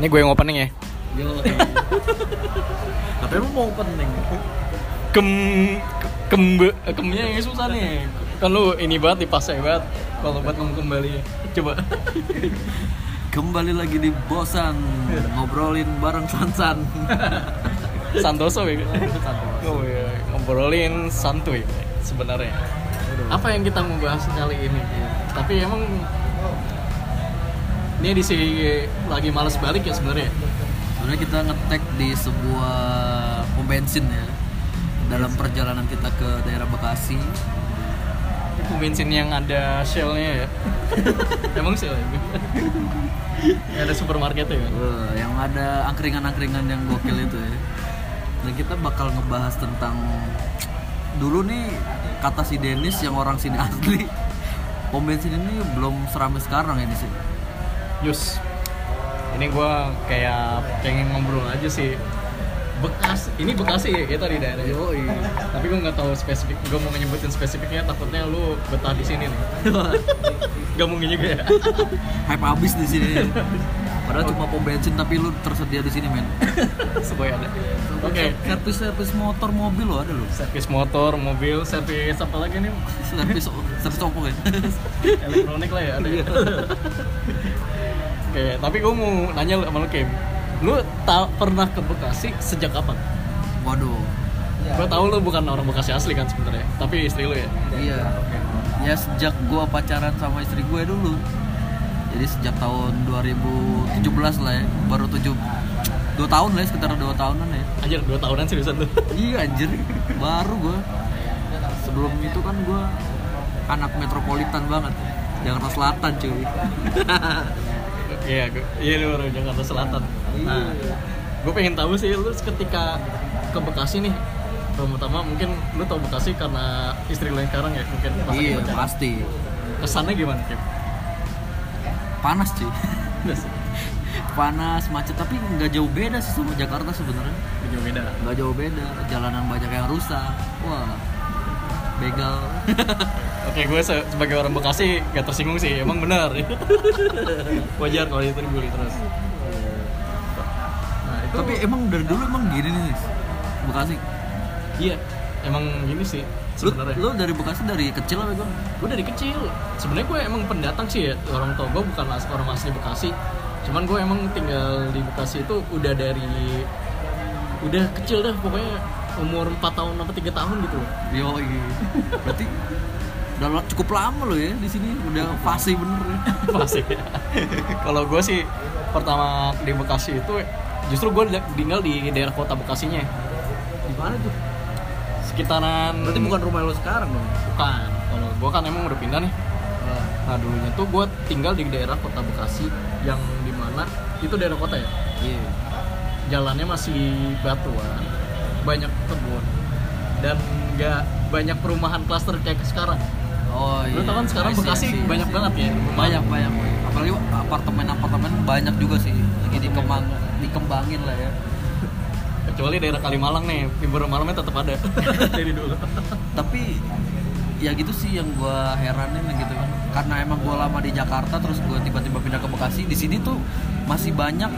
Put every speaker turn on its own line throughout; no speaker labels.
Ini gue yang opening ya.
Yo. Tapi emang mau penting.
Kem kembe kemnya yang susah nih. Kan lu ini banget dipasai banget kalau buat ngomong kembali. Coba.
Kembali lagi di Bosan ngobrolin bareng Sansan.
Santoso ya. Oh iya, ngobrolin santuy sebenarnya. Apa yang kita mau bahas kali ini? Tapi emang ini edisi lagi males balik ya sebenarnya.
Sebenarnya kita ngetek di sebuah pom bensin ya. Dalam perjalanan kita ke daerah Bekasi.
Pom bensin yang ada shellnya ya. emang shell ya? Yang ada supermarketnya kan?
Wah, yang ada angkringan-angkringan yang gokil itu ya. Dan kita bakal ngebahas tentang dulu nih kata si Dennis yang orang sini asli pom bensin ini belum seramai sekarang ini sih.
Yus, ini gue kayak pengen ngobrol aja sih. Bekas, ini Bekasi ya kita di daerah.
Yoi.
Tapi gue nggak tahu spesifik. Gue mau nyebutin spesifiknya, takutnya lu betah di sini nih. Gak mungkin juga ya.
Hype abis di sini. Padahal cuma pom bensin tapi lu tersedia di sini men.
Supaya ada. Oke.
Servis servis motor mobil lo ada lo.
Servis motor, mobil, servis apa lagi nih?
Servis servis oppo kan.
Elektronik lah ya ada. ya. Oke, tapi gue mau nanya lu sama lu Kim. Lu ta- pernah ke Bekasi sejak kapan?
Waduh.
Gue tahu lu bukan orang Bekasi asli kan sebenarnya, tapi istri lu ya.
Iya. Ya sejak gua pacaran sama istri gue dulu. Jadi sejak tahun 2017 lah ya, baru 7 dua tahun lah ya, sekitar dua tahunan ya.
Anjir, 2 tahunan seriusan tuh.
Iya anjir, baru gua. Sebelum itu kan gua anak metropolitan banget. Jakarta Selatan cuy.
Iya, iya lu orang Jakarta Selatan. Nah, gue pengen tahu sih lu ketika ke Bekasi nih. Pertama mungkin lu tau Bekasi karena istri lu yang sekarang ya mungkin
iya pasti.
Kesannya gimana Kim?
Panas cuy. Panas, macet tapi nggak jauh beda sih sama Jakarta sebenarnya.
Jauh beda.
nggak jauh beda jalanan banyak yang rusak wah begal
Oke, gue se- sebagai orang Bekasi gak tersinggung sih, emang benar. Wajar kalau itu dibully terus. Nah, itu
tapi emang dari dulu emang gini nih. Bekasi
iya, emang gini sih
lu,
sebenarnya.
lu dari Bekasi dari kecil apa gue
gue dari kecil sebenarnya gue emang pendatang sih ya orang tua gue bukan as- orang asli Bekasi cuman gue emang tinggal di Bekasi itu udah dari udah kecil dah pokoknya umur 4 tahun atau 3 tahun gitu loh.
Yo berarti udah cukup lama lo ya di sini. Udah fase bener ya.
Asik ya. kalau gue sih pertama di Bekasi itu justru gue tinggal di daerah kota Bekasinya.
Di mana tuh?
Sekitaran
berarti bukan rumah lo sekarang dong?
Bukan. Kalau gue kan emang udah pindah nih. Nah dulunya tuh gue tinggal di daerah kota Bekasi yang di mana itu daerah kota ya?
Iya.
Jalannya masih batuan banyak kebun dan nggak banyak perumahan klaster kayak sekarang.
Oh iya.
lu tau kan sekarang Bekasi banyak banget ya?
Banyak banyak apalagi apartemen apartemen banyak juga sih. Lagi dikembang dikembangin lah ya.
Kecuali daerah Kalimalang nih hiburan malamnya tetap ada. Dari dulu.
Tapi ya gitu sih yang gue heranin gitu. Kan karena emang gue lama di Jakarta terus gue tiba-tiba pindah ke Bekasi di sini tuh masih banyak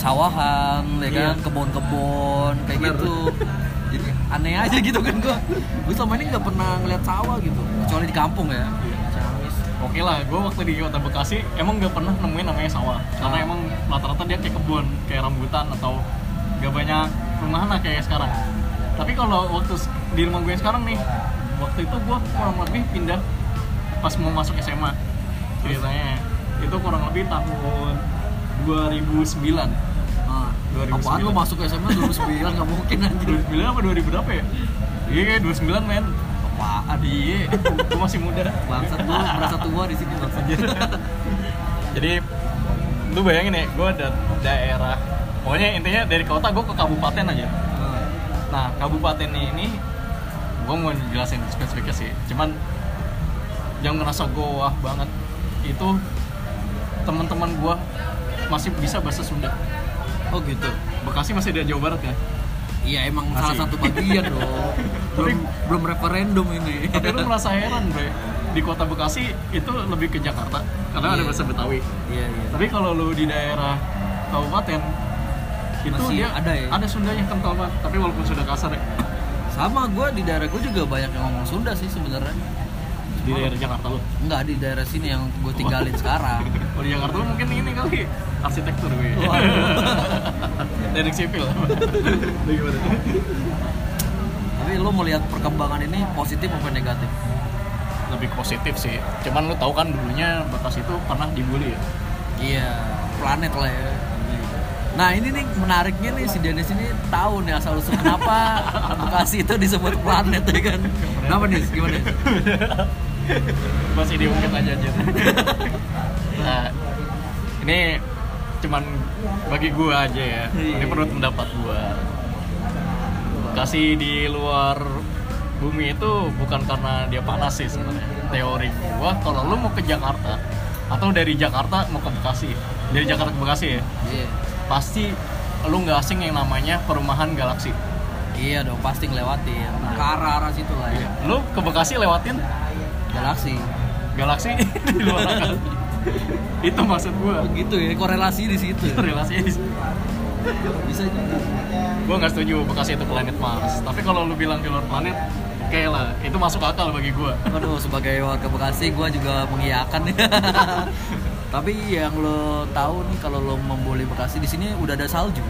persawahan ya kan?
Iya.
kebun-kebun kayak
Bener.
gitu. Jadi aneh aja gitu kan gue gue selama ini nggak pernah ngeliat sawah gitu kecuali di kampung ya. Ciamis
Oke lah, gue waktu di kota Bekasi emang gak pernah nemuin namanya sawah. Karena
Ah.
emang rata-rata dia kayak kebun, kayak rambutan atau gak banyak perumahan lah kayak sekarang. Tapi kalau waktu di rumah gue sekarang nih Waktu itu gue kurang lebih pindah pas mau masuk SMA Ceritanya itu kurang lebih tahun 2009
ah,
2009.
apaan lu masuk SMA 2009 nggak mungkin anjir
2009 apa 2000 berapa ya? Iya kayak 29 men.
Apaan
Iya, gue masih muda.
Bangsat lu merasa tua di sini bangsat.
Jadi lu bayangin ya, gue ada daerah Pokoknya intinya dari kota gue ke kabupaten aja.
Ah,
Nah kabupaten ini Gue mau jelasin spesifiknya sih. Cuman Yang ngerasa gue wah banget Itu teman-teman gue masih bisa bahasa Sunda
oh gitu
Bekasi masih di Jawa Barat kan
Iya emang
Masih.
salah satu bagian dong. belum belum referendum ini.
Tapi lu merasa heran bre Di kota Bekasi itu lebih ke Jakarta Karena ada
Iya.
bahasa Betawi
Iya iya.
Tapi kalau lu di daerah kabupaten itu
Masih
dia
ada ya?
ada Sundanya kental banget tapi walaupun sudah kasar ya
sama gue di daerah gue juga banyak yang ngomong Sunda sih sebenarnya
di daerah Jakarta lo
Enggak di daerah sini yang gue tinggalin sekarang.
Kalau di Jakarta lo mungkin ini kali arsitektur gue. Teknik sipil.
Tapi lo mau lihat perkembangan ini positif maupun negatif?
Lebih positif sih. Cuman lu tahu kan dulunya Bekasi itu pernah dibully ya?
Iya planet lah ya. Nah ini nih menariknya nih si Dennis ini tahu nih asal usul kenapa Bekasi itu disebut planet ya kan? Kenapa nih gimana
masih diungkit aja aja nah ini cuman bagi gua aja ya. Ini menurut pendapat gua. Bekasi di luar bumi itu bukan karena dia panas sih sebenarnya. Teori gua kalau lu mau ke Jakarta atau dari Jakarta mau ke Bekasi dari Jakarta ke Bekasi ya
iya.
pasti lu nggak asing yang namanya perumahan galaksi.
Iya dong pasti ngelewatin. Ke arah arah situ lah ya.
Lu ke Bekasi lewatin
galaksi
galaksi di luar akal. Itu maksud gua.
Begitu ya korelasi di situ
relasinya di situ.
bisa juga.
Gue nggak setuju Bekasi itu planet Mars. Tapi kalau lu bilang di luar planet oke lah. Itu masuk akal bagi gue
Waduh, sebagai warga Bekasi gue juga mengiyakan ya. Tapi yang lo tahu nih kalau lo membeli Bekasi di sini udah ada salju.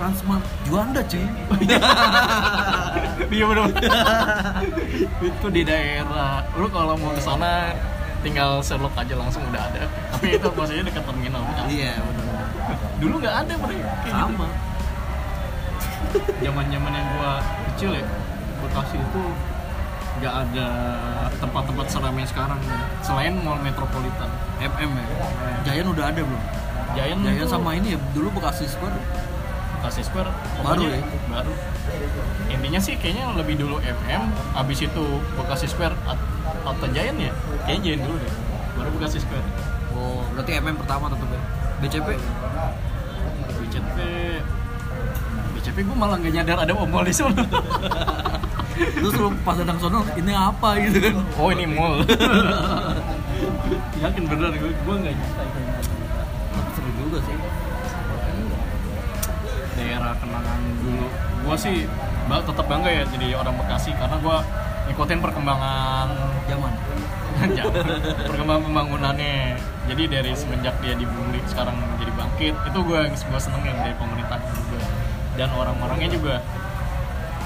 Transmart Juanda cuy.
iya bener itu di daerah lu kalau mau ke sana tinggal selok aja langsung udah ada tapi itu maksudnya dekat terminal bukan
Iya benar.
dulu nggak ada bre kayak gitu
Sama.
zaman zaman yang gua kecil ya Bekasi itu nggak ada tempat-tempat seram yang sekarang selain mall metropolitan
MM ya. Giant udah ada belum?
Giant tuh-
sama ini ya dulu Bekasi Square.
Bekasi Square
Baru ya?
baru. Intinya sih kayaknya lebih dulu MM abis itu Bekasi Square at- atau Giant ya? Kayaknya Giant dulu deh baru Bekasi Square.
Oh, berarti MM pertama tetap ya. BCP
BCP BCP gue malah nggak nyadar ada mall di sana.
Terus lu pas datang sono ini apa? gitu kan.
oh ini mall. Yakin bener gue gue nggak kenangan dulu. Gue sih tetap bangga ya jadi orang Bekasi karena gue ngikutin perkembangan
Zaman.
Perkembangan pembangunannya. Jadi dari semenjak dia dibully sekarang jadi bangkit itu gue gue senengin dari pemerintah juga. Dan orang-orangnya juga.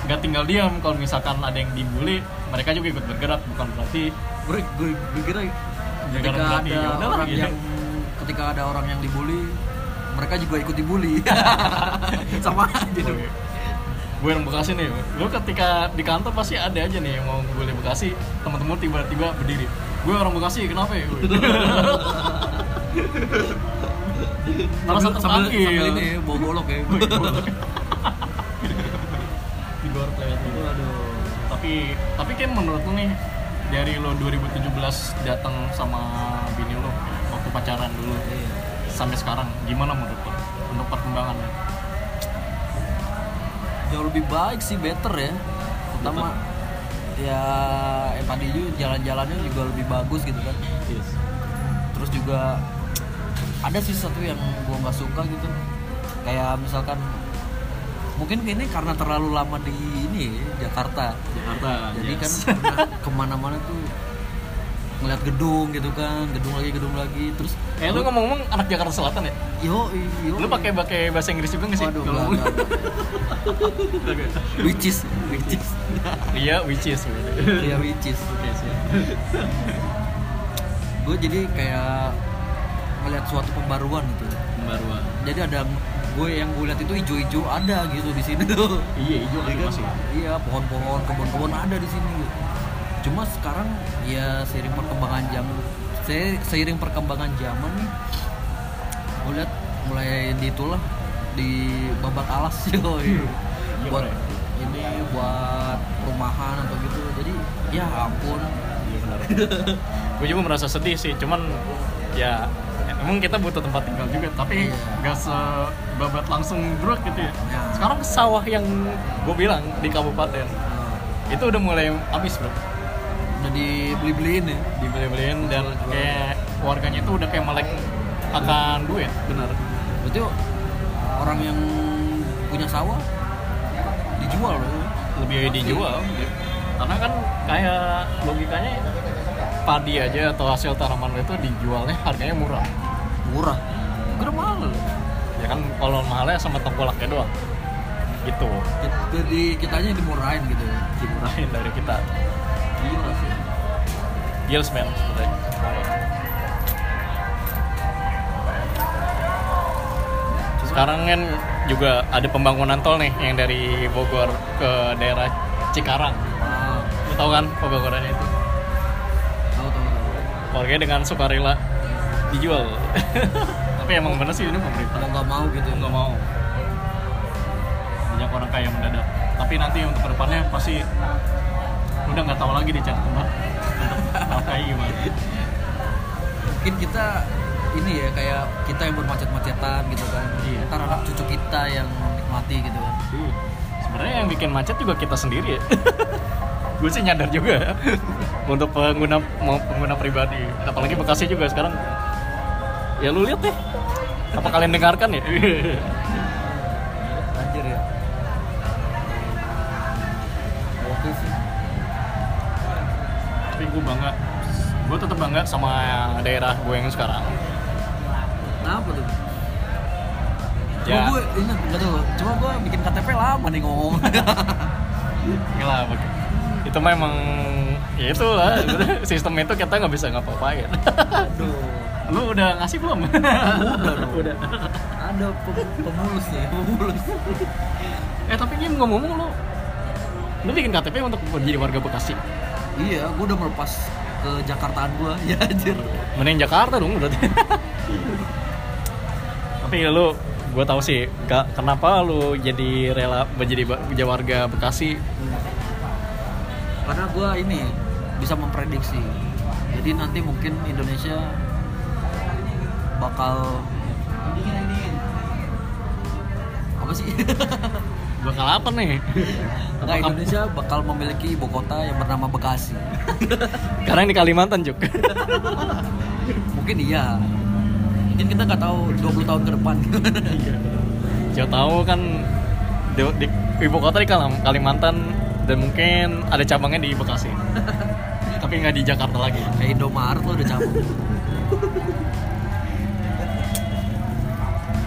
Nggak tinggal diam kalau misalkan ada yang dibully mereka juga ikut bergerak bukan berarti
gue kira ketika ada
ya
orang
gitu.
yang ketika ada orang yang dibully mereka juga ikut dibully. Sama aja. Dong
gue yang Bekasi nih lu ketika di kantor pasti ada aja nih yang mau gue Bekasi. Teman-teman tiba-tiba berdiri. Gue orang Bekasi kenapa ya Merasa
sambil, sambil, ini ya, bawa golok. Ya
di luar play itu
aduh
tapi tapi kan menurut lu nih dari lo 2017 datang sama bini lo waktu pacaran dulu.
Iya.
Sampai sekarang? Gimana menurut lo? Untuk perkembangannya
jauh lebih baik sih better ya. Pertama ya juga jalan-jalannya juga lebih bagus gitu kan.
Yes.
terus juga ada sih satu yang gua nggak suka gitu. Kayak misalkan mungkin ini karena terlalu lama di ini Jakarta.
Jakarta
jadi
yes.
kan ke mana-mana tuh ngeliat gedung gitu kan gedung lagi gedung lagi terus
eh lu ngomong-ngomong anak Jakarta Selatan ya?
Yo yo
lu pakai pakai bahasa Inggris juga nggak sih?
Waduh, enggak, enggak, enggak. which is which is.
Iya which is.
Ya which is.
Oke, siap.
gue jadi kayak ngeliat suatu pembaruan gitu.
Pembaruan.
Jadi ada gue yang gue lihat itu hijau-hijau ada gitu di sini. Tuh
iya hijau
Iya
lagi
kan?
masih.
Iya, pohon-pohon, kebun-kebun ada di sini. gitu. Cuma sekarang ya seiring perkembangan zaman se- seiring perkembangan zaman nih gue lihat mulai di itulah di babat alas yo
Iya,
buat
Bre.
ini buat perumahan atau gitu jadi ya ampun
Iya benar. gue juga merasa sedih sih, cuman ya emang kita butuh tempat tinggal juga, tapi
Iya.
nggak sebabat langsung brok gitu ya. Sekarang sawah yang gue bilang di kabupaten
Nah,
itu udah mulai habis bro,
udah dibeli-beliin ya?
Dibeli-beliin dan kayak warganya itu udah kayak melek akan duit.
Benar. Berarti orang yang punya sawah dijual loh
lebih dijual karena kan kayak logikanya padi aja atau hasil tanaman lo itu dijualnya harganya murah.
Murah? Kira mahal.
Ya kan kalau mahalnya sama tengkolaknya doang. Gitu.
Jadi kitanya dimurahin gitu ya?
Dimurahin dari kita
gila sih
Gils sebenarnya. sekarang kan juga ada pembangunan tol nih yang dari Bogor ke daerah Cikarang.
Ah.
Lu tahu kan pembangunannya itu?
Tahu tahu tahu.
Warganya dengan sukarela dijual. Tapi emang bener sih ini pemerintah.
Mau nggak mau gitu.
Nggak mau. Banyak orang kaya mendadak. Tapi nanti untuk ke depannya pasti udah nggak tahu lagi dicari tempat untuk kayak gimana.
Mungkin kita ini ya kayak kita yang bermacet-macetan gitu kan.
Iya.
ntar anak cucu kita yang menikmati gitu kan.
Sebenarnya yang bikin macet juga kita sendiri ya. Gue sih nyadar juga untuk pengguna mau pengguna pribadi. Apalagi Bekasi juga sekarang. Ya lu lihat deh. Apa kalian dengarkan ya tetap bangga sama daerah gue yang sekarang
kenapa tuh
Ya.
Cuma gue ini nggak tahu. Cuma gue bikin KTP lama nih ngomong.
Bag- itu mah emang ya itu lah sistem itu kita nggak bisa ngapa-ngapain
Aduh.
lu udah ngasih belum
Udah dong.
udah
Ada pem- pemulus nih, pemulus.
eh tapi Kim ngomong-ngomong lu lu bikin KTP untuk menjadi warga Bekasi
iya, gue udah melepas ke Jakartaan gue. Ya anjir.
mending Jakarta dong berarti tapi ya lu gue tahu sih gak, kenapa lu jadi rela menjadi warga Bekasi
Karena gue ini bisa memprediksi. Jadi nanti mungkin Indonesia bakal apa sih?
bakal apa nih Apakah-
Indonesia bakal memiliki ibu kota yang bernama Bekasi.
karena ini Kalimantan Juk
Mungkin iya. Mungkin kita nggak tahu 20 tahun ke depan.
Siapa tahu kan di, di ibu kota di Kalimantan dan mungkin ada cabangnya di Bekasi. Tapi nggak di Jakarta lagi.
Kayak Indomaret lo udah cabut.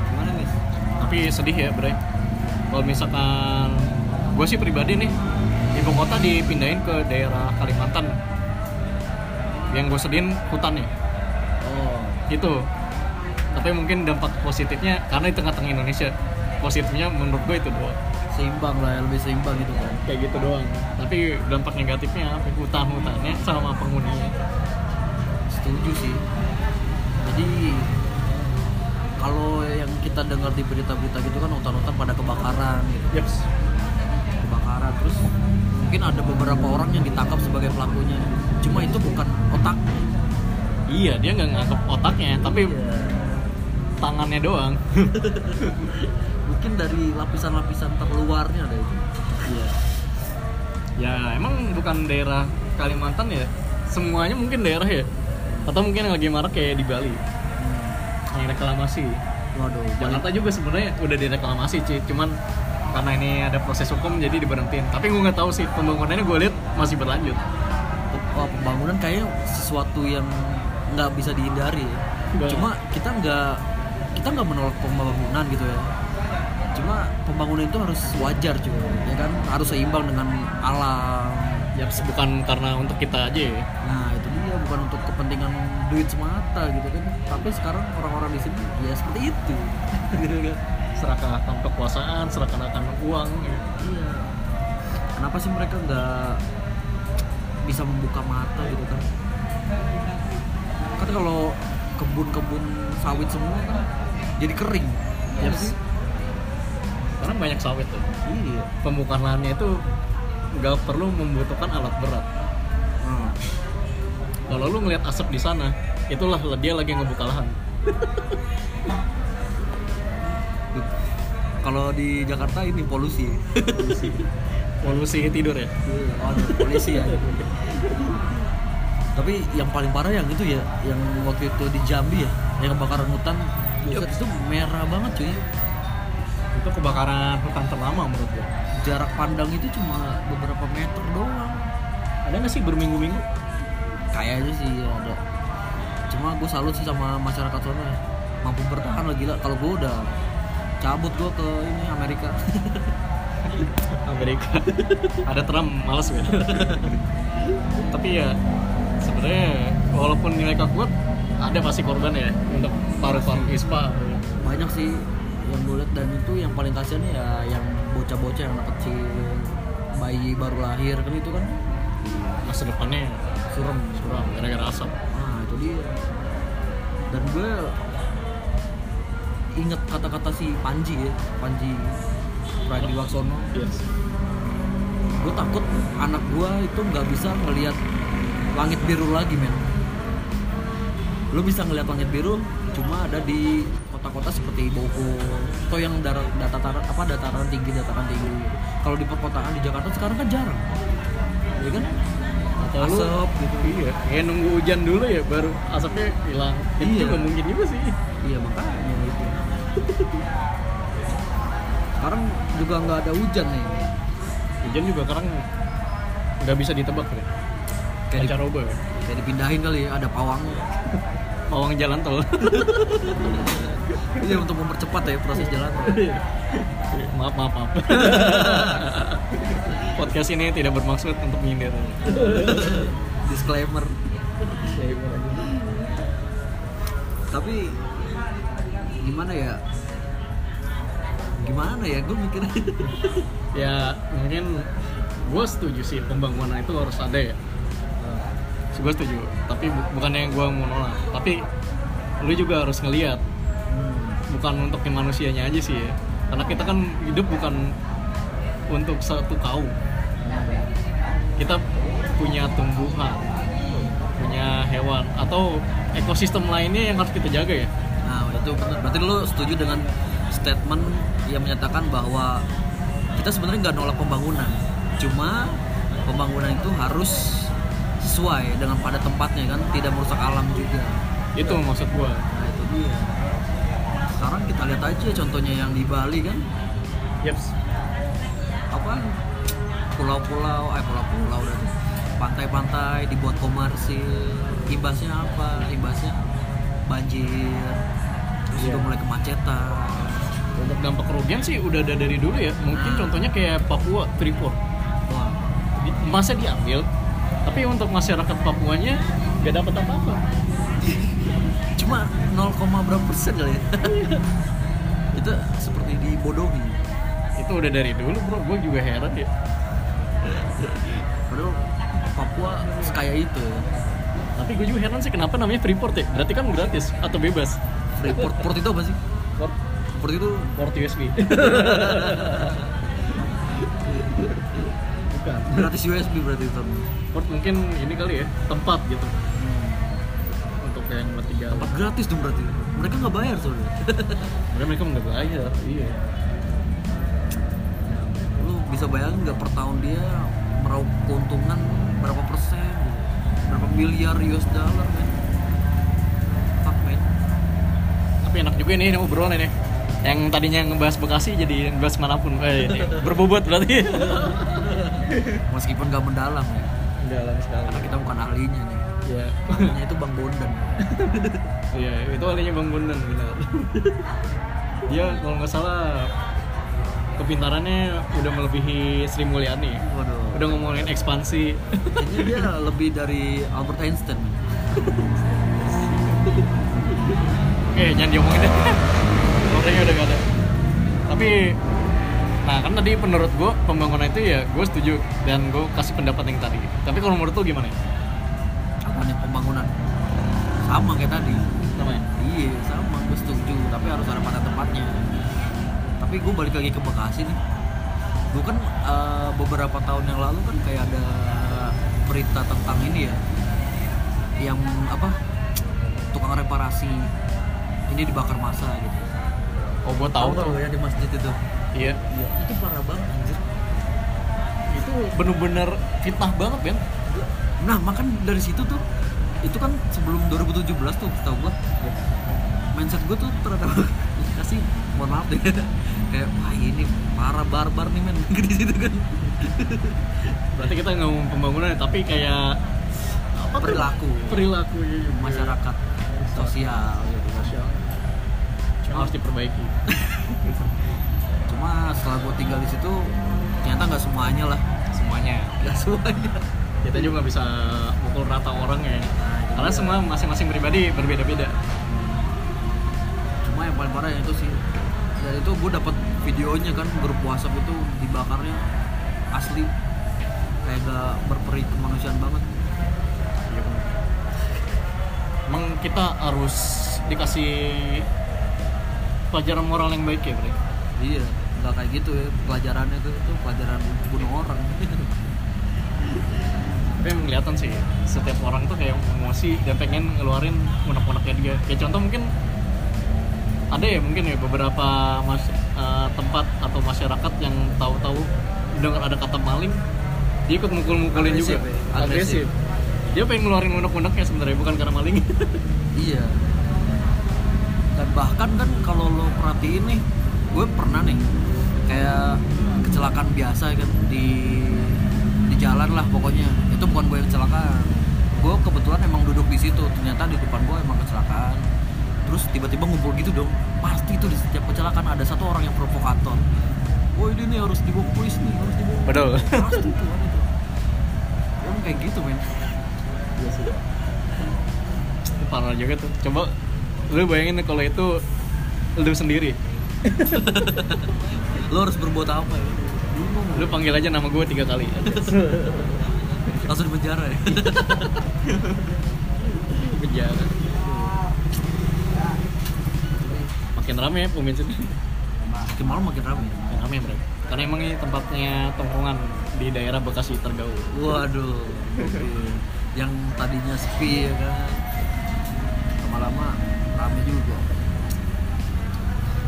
Gimana nih?
Tapi sedih ya, Bre. Kalau misalkan gue sih pribadi nih, ibu kota dipindahin ke daerah Kalimantan. Yang gue sedihin hutan nih.
Oh,
Itu. Tapi mungkin dampak positifnya karena di tengah-tengah Indonesia. Positifnya menurut gue itu doang.
seimbang lah, ya, lebih seimbang gitu kan.
Kayak gitu doang. Tapi dampak negatifnya apa? Hutan-hutannya sama penghuninya.
Setuju sih. Jadi kalau yang kita dengar di berita-berita gitu kan hutan-hutan pada kebakaran gitu.
Yaps.
Kebakaran terus mungkin ada beberapa orang yang ditangkap sebagai pelakunya. Cuma itu bukan otak.
Iya, dia nggak nganggap otaknya, tapi tangannya doang.
Mungkin dari lapisan-lapisan terluarnya ada itu.
Iya. Ya, emang bukan daerah Kalimantan ya? Semuanya mungkin daerah ya? Atau mungkin yang lagi marak kayak di Bali, yang reklamasi.
Waduh,
Jakarta juga sebenarnya udah direklamasi, Ci. Cuman karena ini ada proses hukum jadi diberhentiin. Tapi gue nggak tahu sih pembangunannya gue lihat masih berlanjut.
Wah, pembangunan kayaknya sesuatu yang nggak bisa dihindari ya.
Nggak.
Cuma kita nggak kita nggak menolak pembangunan gitu ya. Cuma pembangunan itu harus wajar juga, ya kan? Harus seimbang dengan alam.
Ya bukan karena untuk kita aja ya.
Nah itu dia bukan untuk kepentingan duit semata gitu kan. Tapi sekarang orang-orang di sini ya seperti itu. gitu kan.
Serahkan akan kekuasaan, serahkan akan uang. Ya.
Iya. Kenapa sih mereka nggak bisa membuka mata gitu kan? Kan kalau kebun-kebun sawit semua kan jadi kering. Ya
Yes.
sih?
Karena banyak sawit tuh.
Iya.
Pembukaan lahannya itu nggak perlu membutuhkan alat berat.
Nah,
Kalau lu ngeliat asap di sana, itulah dia lagi ngebuka lahan.
kalau di Jakarta ini polusi.
Polusi, polusi tidur ya.
Oh, polisi ya. tapi yang paling parah yang itu ya yang waktu itu di Jambi ya yang kebakaran hutan buset itu merah banget cuy
itu kebakaran hutan terlama menurut gue
jarak pandang itu cuma beberapa meter doang
ada nggak sih berminggu-minggu
kayaknya sih ada cuma gue salut sih sama masyarakat sana ya. Mampu bertahan lah gila. Kalau gue udah cabut gue ke ini Amerika.
Amerika. Ada Trump males ya tapi ya sebenarnya walaupun mereka kuat ada pasti korban ya untuk paru-paru ispa.
Banyak sih yang gue liat dan itu yang paling kasihan ya yang bocah-bocah yang anak kecil bayi baru lahir. Kan itu kan
masa depannya
suram
suram gara-gara asap
dia dan gue inget kata-kata si Panji ya Panji Pragiwaksono
yes.
Gue takut anak gue itu nggak bisa ngelihat langit biru lagi men. Lu bisa ngelihat langit biru cuma ada di kota-kota seperti Bogor atau yang dar dataran apa dataran tinggi dataran tinggi. Kalau di perkotaan di Jakarta sekarang kan jarang. Ya kan
atau lu
asap gitu.
Iya. Kayak nunggu hujan dulu ya baru asapnya hilang. Itu
Iya.
juga mungkin juga sih.
Iya makanya itu sekarang juga nggak ada hujan nih.
Hujan juga sekarang nggak bisa ditebak ya.
Kayak, di-
pancaroba ya.
kayak dipindahin kali ya ada pawangnya
pawang jalan tol.
Iya untuk mempercepat ya proses jalan tol.
Maaf maaf maaf. Podcast ini tidak bermaksud untuk menyindir
disclaimer. Tapi gimana ya? Gimana ya? Gue mikirnya
ya mungkin gue setuju sih pembangunan itu harus ada ya. Gue setuju tapi bu- bukannya gue mau nolak. Tapi lu juga harus ngeliat. Bukan untuk yang manusianya aja sih ya karena kita kan hidup bukan untuk satu kaum. Kita punya tumbuhan punya hewan atau ekosistem lainnya yang harus kita jaga ya.
Nah itu benar. Berarti lu setuju dengan statement yang menyatakan bahwa kita sebenarnya nggak nolak pembangunan. Cuma pembangunan itu harus sesuai dengan pada tempatnya kan tidak merusak alam juga.
Itu maksud gue
nah itu dia sekarang kita lihat aja contohnya yang di Bali kan?
Yeps.
apa? Pulau-pulau eh pulau-pulau dan pantai-pantai dibuat komersil. Imbasnya apa? Imbasnya banjir. Terus udah mulai kemacetan.
Untuk dampak kerugian sih udah ada dari dulu ya. Mungkin
Nah.
contohnya kayak Papua Freeport
wah.
Masa diambil tapi untuk masyarakat Papuanya gak dapat apa-apa
cuma 0, berapa persen kali ya? Itu seperti dibodohi.
Itu udah dari dulu bro. Gue juga heran ya.
Padahal Papua sekaya itu.
Tapi gue juga heran sih kenapa namanya Freeport ya? Berarti kan gratis atau bebas?
Freeport. Port itu apa sih?
Port,
port itu?
Port USB bukan.
Gratis USB berarti itu
port mungkin ini kali ya tempat gitu yang buat tiga.
Tempat gratis dong berarti? Mereka nggak bayar soalnya
Mereka mereka nggak bayar iya.
Lu bisa bayangin nggak per tahun dia meraup keuntungan berapa persen? Berapa miliar US dollar men? Fuck man
tapi enak juga nih ini obrolan ini. Yang tadinya ngebahas Bekasi jadi ngebahas mana pun. Eh, ini. Berbobot berarti.
Meskipun nggak mendalam ya
dalam sekali.
Karena kita bukan ahlinya nih
ya
ahlinya itu bang Bondan.
Iya itu alinya Bang Bondan benar. Dia kalau nggak salah kepintarannya udah melebihi Sri Mulyani.
Waduh.
Udah ngomongin ekspansi.
Kayaknya dia lebih dari Albert Einstein.
Oke jangan diomongin deh orangnya udah gak ada. Tapi nah kan tadi menurut gue pembangunan itu ya gue setuju. Dan gue kasih pendapat yang tadi. Tapi kalau menurut lo gimana
sama kayak tadi.
Namanya
iya sama. Gue setuju tapi harus ada pada tempatnya. Tapi gue balik lagi ke Bekasi nih. Gue kan eh, beberapa tahun yang lalu kan kayak ada berita tentang ini ya. Yang apa tukang reparasi ini dibakar masa gitu.
Oh gue tahu tuh.
ya di masjid itu?
Iya.
Iya itu parah banget anjir.
Itu bener-bener fitnah banget kan
nah makan dari situ tuh itu kan sebelum 2017 tuh tau gua. Mindset gue tuh terhadap kasih mohon maaf deh. Kayak wah ini parah barbar nih men. Di situ kan.
Berarti kita nggak ngomong pembangunan ya, tapi kayak apa
perilaku.
Perilaku ya, ya.
masyarakat sosial. Gitu
sosial. Cuma harus diperbaiki.
Cuma setelah gue tinggal di situ ternyata nggak semuanya lah.
Semuanya.
Nggak semuanya.
Kita juga nggak bisa pukul rata orang ya.
Itu
karena
dia.
semua masing-masing pribadi berbeda-beda.
Cuma yang paling parah yang itu sih. Dan itu gue dapat videonya kan grup WhatsApp itu dibakarnya asli. Kayak gak berperi kemanusiaan banget.
Iya, emang kita harus dikasih pelajaran moral yang baik ya Bre?
iya nggak kayak gitu ya. Pelajarannya tuh itu pelajaran bunuh orang
tapi emang kelihatan sih setiap orang tuh kayak emosi dan pengen ngeluarin unek-uneknya dia. Kayak contoh mungkin ada ya mungkin ya beberapa mas, eh, tempat atau masyarakat yang tahu-tahu dengar ada kata maling dia ikut mukul-mukulin juga.
ya? Agresif.
dia pengen ngeluarin unek-uneknya sebenarnya bukan karena maling.
Iya. Dan bahkan kan kalau lo perhatiin nih gue pernah nih kayak kecelakaan biasa kan di di jalan lah pokoknya itu bukan gue yang kecelakaan. Gue kebetulan emang duduk di situ ternyata di depan gue emang kecelakaan. Terus tiba-tiba ngumpul gitu dong pasti itu di setiap kecelakaan ada satu orang yang provokator. Oh ini nih harus dibawa ke polisi nih harus dibawa
betul.
pasti tuh kan itu. Emang kayak gitu men.
Parah juga tuh. Coba lu bayangin kalau itu lu sendiri.
Lo harus berbuat apa ya?
Lu panggil aja nama gue tiga kali
langsung di penjara ya?
Penjara. Makin rame ya bensin
makin malam makin ramai
makin rame mereka karena emang ini tempatnya tongkrongan di daerah Bekasi tergaul.
Waduh yang tadinya sepi ya kan? Lama-lama rame juga.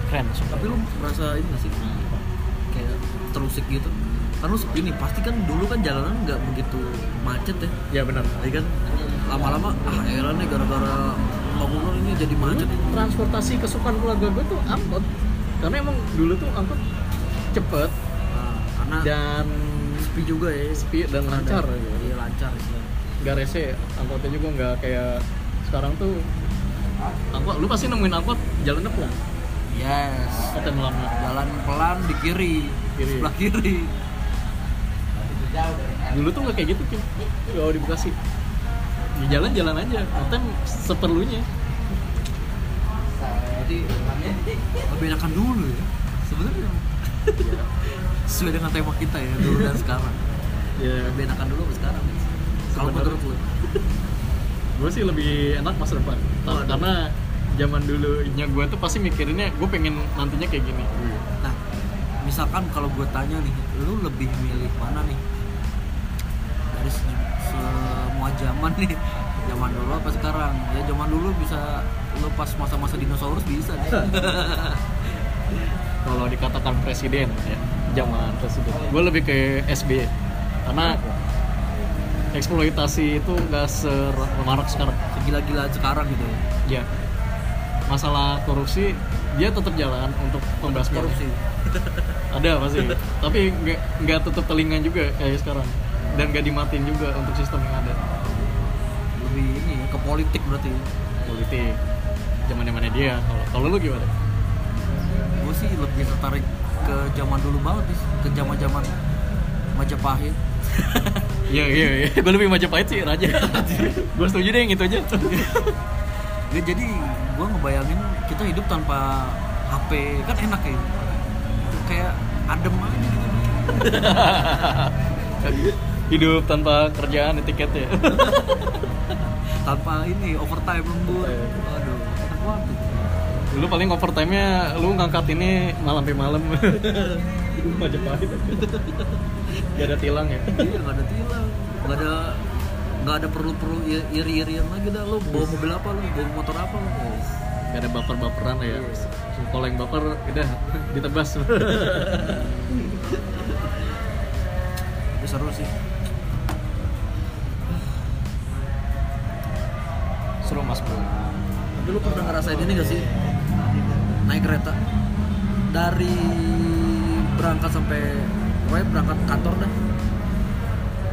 Keren
tapi lu merasa ini gak sih? Kayak terusik gitu kan lu sepi nih pasti kan dulu kan jalanan nggak begitu macet ya.
Ya benar.
Ya kan? Lama-lama ah elah nih gara-gara pembangunan ini jadi macet.
transportasi kesukaan keluarga gue tuh angkot. Karena emang dulu tuh angkot cepet
nah, karena
dan
sepi juga ya.
sepi dan lancar
Ada-
gitu.
iya lancar istilahnya
nggak rese angkotnya juga nggak kayak sekarang tuh. Angkot lu pasti nemuin angkot jalannya pelan.
Yes.
Lama
jalan pelan di kiri,
Kiri.
sebelah kiri
dulu tuh nggak kayak gitu Kim. Kalau di Bekasi. Di jalan jalan aja. Ngetem seperlunya.
Jadi lebih enakan dulu ya. Sebenarnya sesuai dengan tema kita ya dulu dan sekarang.
Ya.
Lebih enakan dulu apa sekarang. Kalau
Sebenarnya.
menurut lu?
Gue sih lebih enak masa depan.
Waduh.
karena zaman dulunya gue tuh pasti mikirinnya gue pengen nantinya kayak gini.
Nah misalkan kalau gue tanya nih lu lebih milih mana nih dari se- semua zaman nih. Zaman dulu apa sekarang? Ya zaman dulu bisa lu pas masa-masa dinosaurus bisa. Nih
kalau dikatakan presiden ya zaman presiden. Gue lebih ke SBY karena eksploitasi itu nggak semarak sekarang.
Segila-gila sekarang gitu ya?
Ya masalah korupsi dia tetap jalan untuk pembasmian
korupsi.
Ada pasti. Tapi nggak nggak tutup telinga juga kayak sekarang dan nggak dimatin juga untuk sistem yang ada.
Lebih ini ya, ke politik berarti.
Politik. Zaman zamannya dia. Kalau kalau lu gimana?
Gue sih lebih tertarik ke zaman dulu banget sih ke zaman zaman Majapahit.
Iya iya iya. Gue lebih Majapahit sih raja. Gue setuju deh yang itu aja.
Ya, jadi gue ngebayangin kita hidup tanpa HP kan enak ya. Kayak adem aja gitu
hidup tanpa kerjaan etiket ya
tanpa ini overtime lembur.
Overtime.
aduh enak banget
lu paling overtime nya lu ngangkat ini malam sampai malam. Majapahit. Gak ada tilang ya?
Iya nggak ada tilang. Nggak ada nggak ada perlu perlu iri irian lagi dah. Lo bawa mobil apa lo bawa motor apa lo
gak ada baper-baperan ya? Kalau yang baper udah ditebas.
Seru sih
seru mas bro
Tapi lu pernah ngerasain ini gak sih? Naik kereta dari berangkat sampai pokoknya berangkat kantor dah.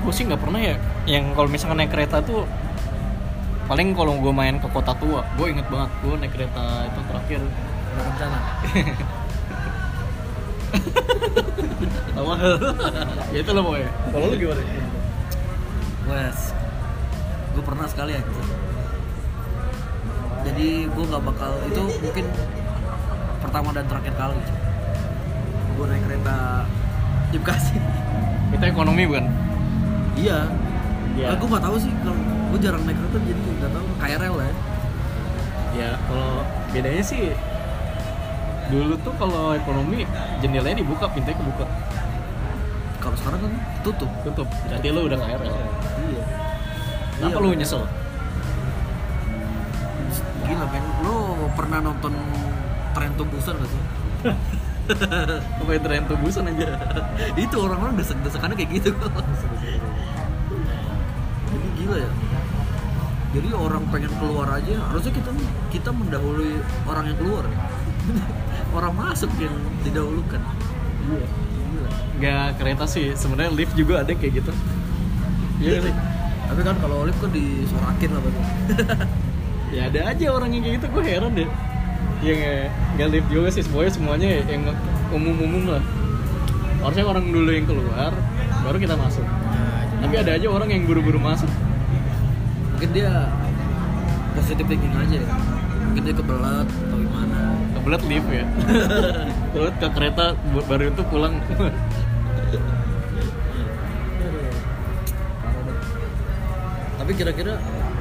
gue sih nggak pernah ya yang kalau misalkan naik kereta tuh paling kalau gue main ke kota tua gue inget banget gue naik kereta itu terakhir
rencana.
tahu ya itu lah pokoknya kalau lu gimana
Wes, gue pernah sekali aja. Jadi gue nggak bakal itu mungkin pertama dan terakhir kali. Gue naik kereta di Bekasi.
kita ekonomi bukan
iya.
Iya.
Ah, gue nggak tahu sih kalau gue jarang naik kereta jadi nggak tahu KRL lah ya.
ya kalau bedanya sih dulu tuh kalau ekonomi jendelanya dibuka pintunya kebuka
Kalau sekarang kan tutup.
tutup berarti lu udah KRL
Iya.
kenapa
Iya,
lu
kan?
nyesel
Gila men, lo pernah nonton tren tubusan gak sih?
pokoknya tren tubusan aja
itu orang-orang desek-desekannya kayak gitu Jadi gila ya. Jadi orang pengen keluar aja, harusnya kita kita mendahului orang yang keluar. ya. orang masuk yang didahulukan.
iya
Gila.
nggak kereta sih sebenarnya lift juga ada kayak gitu iya
Tapi kan kalau lift kan disorakin lah berarti.
Ya ada aja orang yang kayak gitu. Gue heran deh. Ya nggak lift juga sih. Semuanya semuanya yang umum-umum lah. Harusnya orang dulu yang keluar baru kita masuk. Tapi ada aja orang yang buru-buru masuk.
Mungkin dia positif thinking aja ya. Mungkin dia kebelat atau gimana.
kebelet lift ya? Terus ke kereta baru itu pulang.
Tapi kira-kira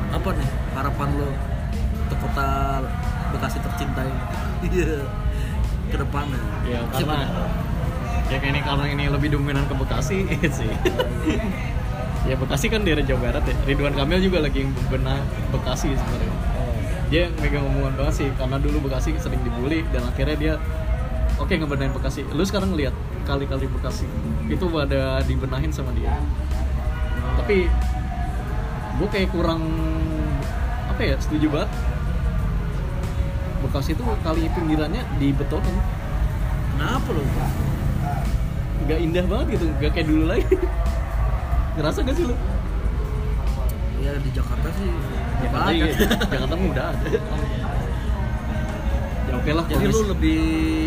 apa nih harapan lo kota Bekasi tercinta ini? Iya. Ke depannya.
ya.
Siapa
karena ya kayak ini karena ini lebih dominan ke Bekasi sih. Ya Bekasi kan daerah Jawa Barat ya. Ridwan Kamil juga lagi bebenah Bekasi sebenarnya. Dia megang omongan banget sih karena dulu Bekasi sering dibully dan akhirnya dia oke ngebenahin Bekasi. Lu sekarang ngeliat kali-kali Bekasi itu ada dibenahin sama dia. Tapi gue kayak kurang apa ya setuju banget Bekasi itu kali pinggirannya dibetulin
Kenapa lo?
nggak indah banget gitu nggak kayak dulu lagi ngerasa gak sih lu
Ya di Jakarta sih.
Jakarta, iya.
ada.
Jakarta mah udah ada ya oke lah
Jadi lu
mis-
lebih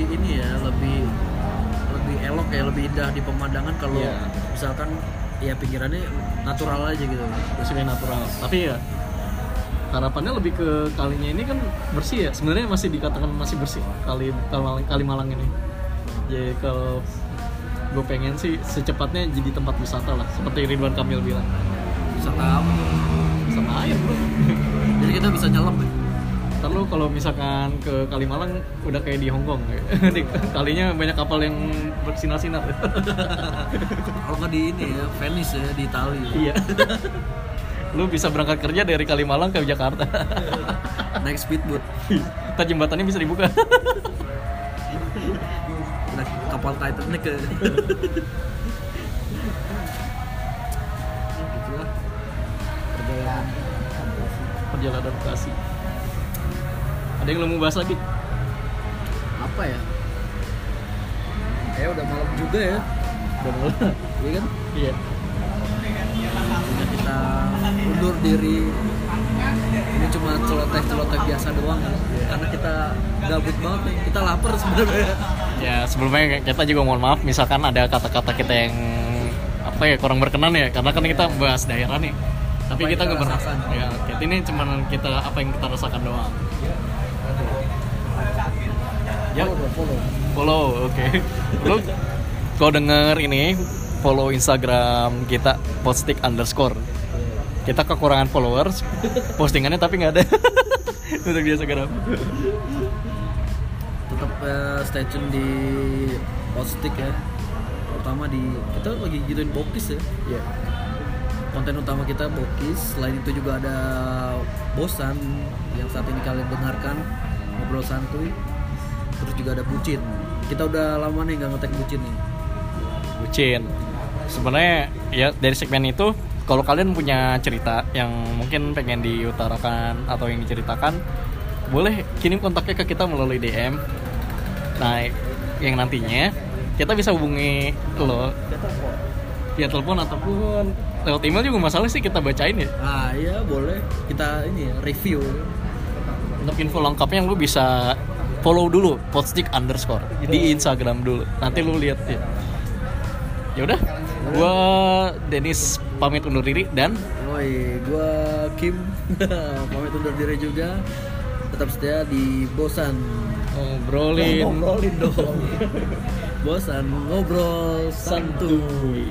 ini ya, lebih lebih elok ya, lebih indah di pemandangan kalau
Iya.
misalkan ya pinggirannya natural aja gitu.
bersihnya natural tapi ya harapannya lebih ke kalinya ini kan bersih ya. Sebenarnya masih dikatakan masih bersih kali kali, kali Malang ini. Jadi kalau gue pengen sih secepatnya jadi tempat wisata lah seperti Ridwan Kamil bilang.
Wisata apa?
sama air bro.
Jadi kita bisa nyelam ya.
Ntar lu kalau misalkan ke Kalimalang udah kayak di Hongkong di kalinya banyak kapal yang bersinar-sinar.
Kalau nggak di ini ya, Venice ya di Itali.
iya lu bisa berangkat kerja dari Kalimalang ke Jakarta
Naik speedboat.
Ntar jembatannya bisa dibuka
Naik kapal Titanic ke. Perjalanan
perjalanan Bekasi ada yang lo mau bahas lagi
apa ya? Eh udah malam juga ya.
udah mulai
Iya kan?
iya
kita undur diri. Ini cuma celoteh-celoteh biasa doang ya. Karena kita gabut banget nih. Kita lapar sebenarnya.
ya sebelumnya kita juga mohon maaf misalkan ada kata-kata kita yang apa ya kurang berkenan ya karena kan kita bahas daerah nih tapi
Apa
kita
kita
nggak pernah
rasakan.
ya oke. ini cuma kita apa yang kita rasakan doang ya
Follow dong, follow.
follow oke lu kalau denger ini follow instagram kita postik underscore kita kekurangan followers postingannya tapi nggak ada. Untuk di instagram
tetap eh, stay tune di Postik ya. Terutama di kita lagi gituin bokis ya.
Iya.
konten utama kita bokis. Selain itu juga ada bosan yang saat ini kalian dengarkan. Ngobrol santuy. Terus juga ada bucin. Kita udah lama nih nggak ngetek bucin nih.
Bucin. Sebenarnya ya dari segmen itu kalau kalian punya cerita yang mungkin pengen diutarakan atau yang diceritakan boleh kirim kontaknya ke kita melalui DM nah yang nantinya kita bisa hubungi lo. Via telepon ataupun lewat email juga masalah sih kita bacain ya.
Ah iya boleh. Kita ini ya, review.
Untuk info lengkapnya lu bisa follow dulu potstick underscore di Instagram dulu. Nanti lu lihat ya. Ya udah gua Dennis pamit undur diri dan
Woi, gua Kim. Pamit undur diri juga. Tetap setia di bosan.
Ngobrolin.
Ngobrolin dong. Bosan ngobrol santuy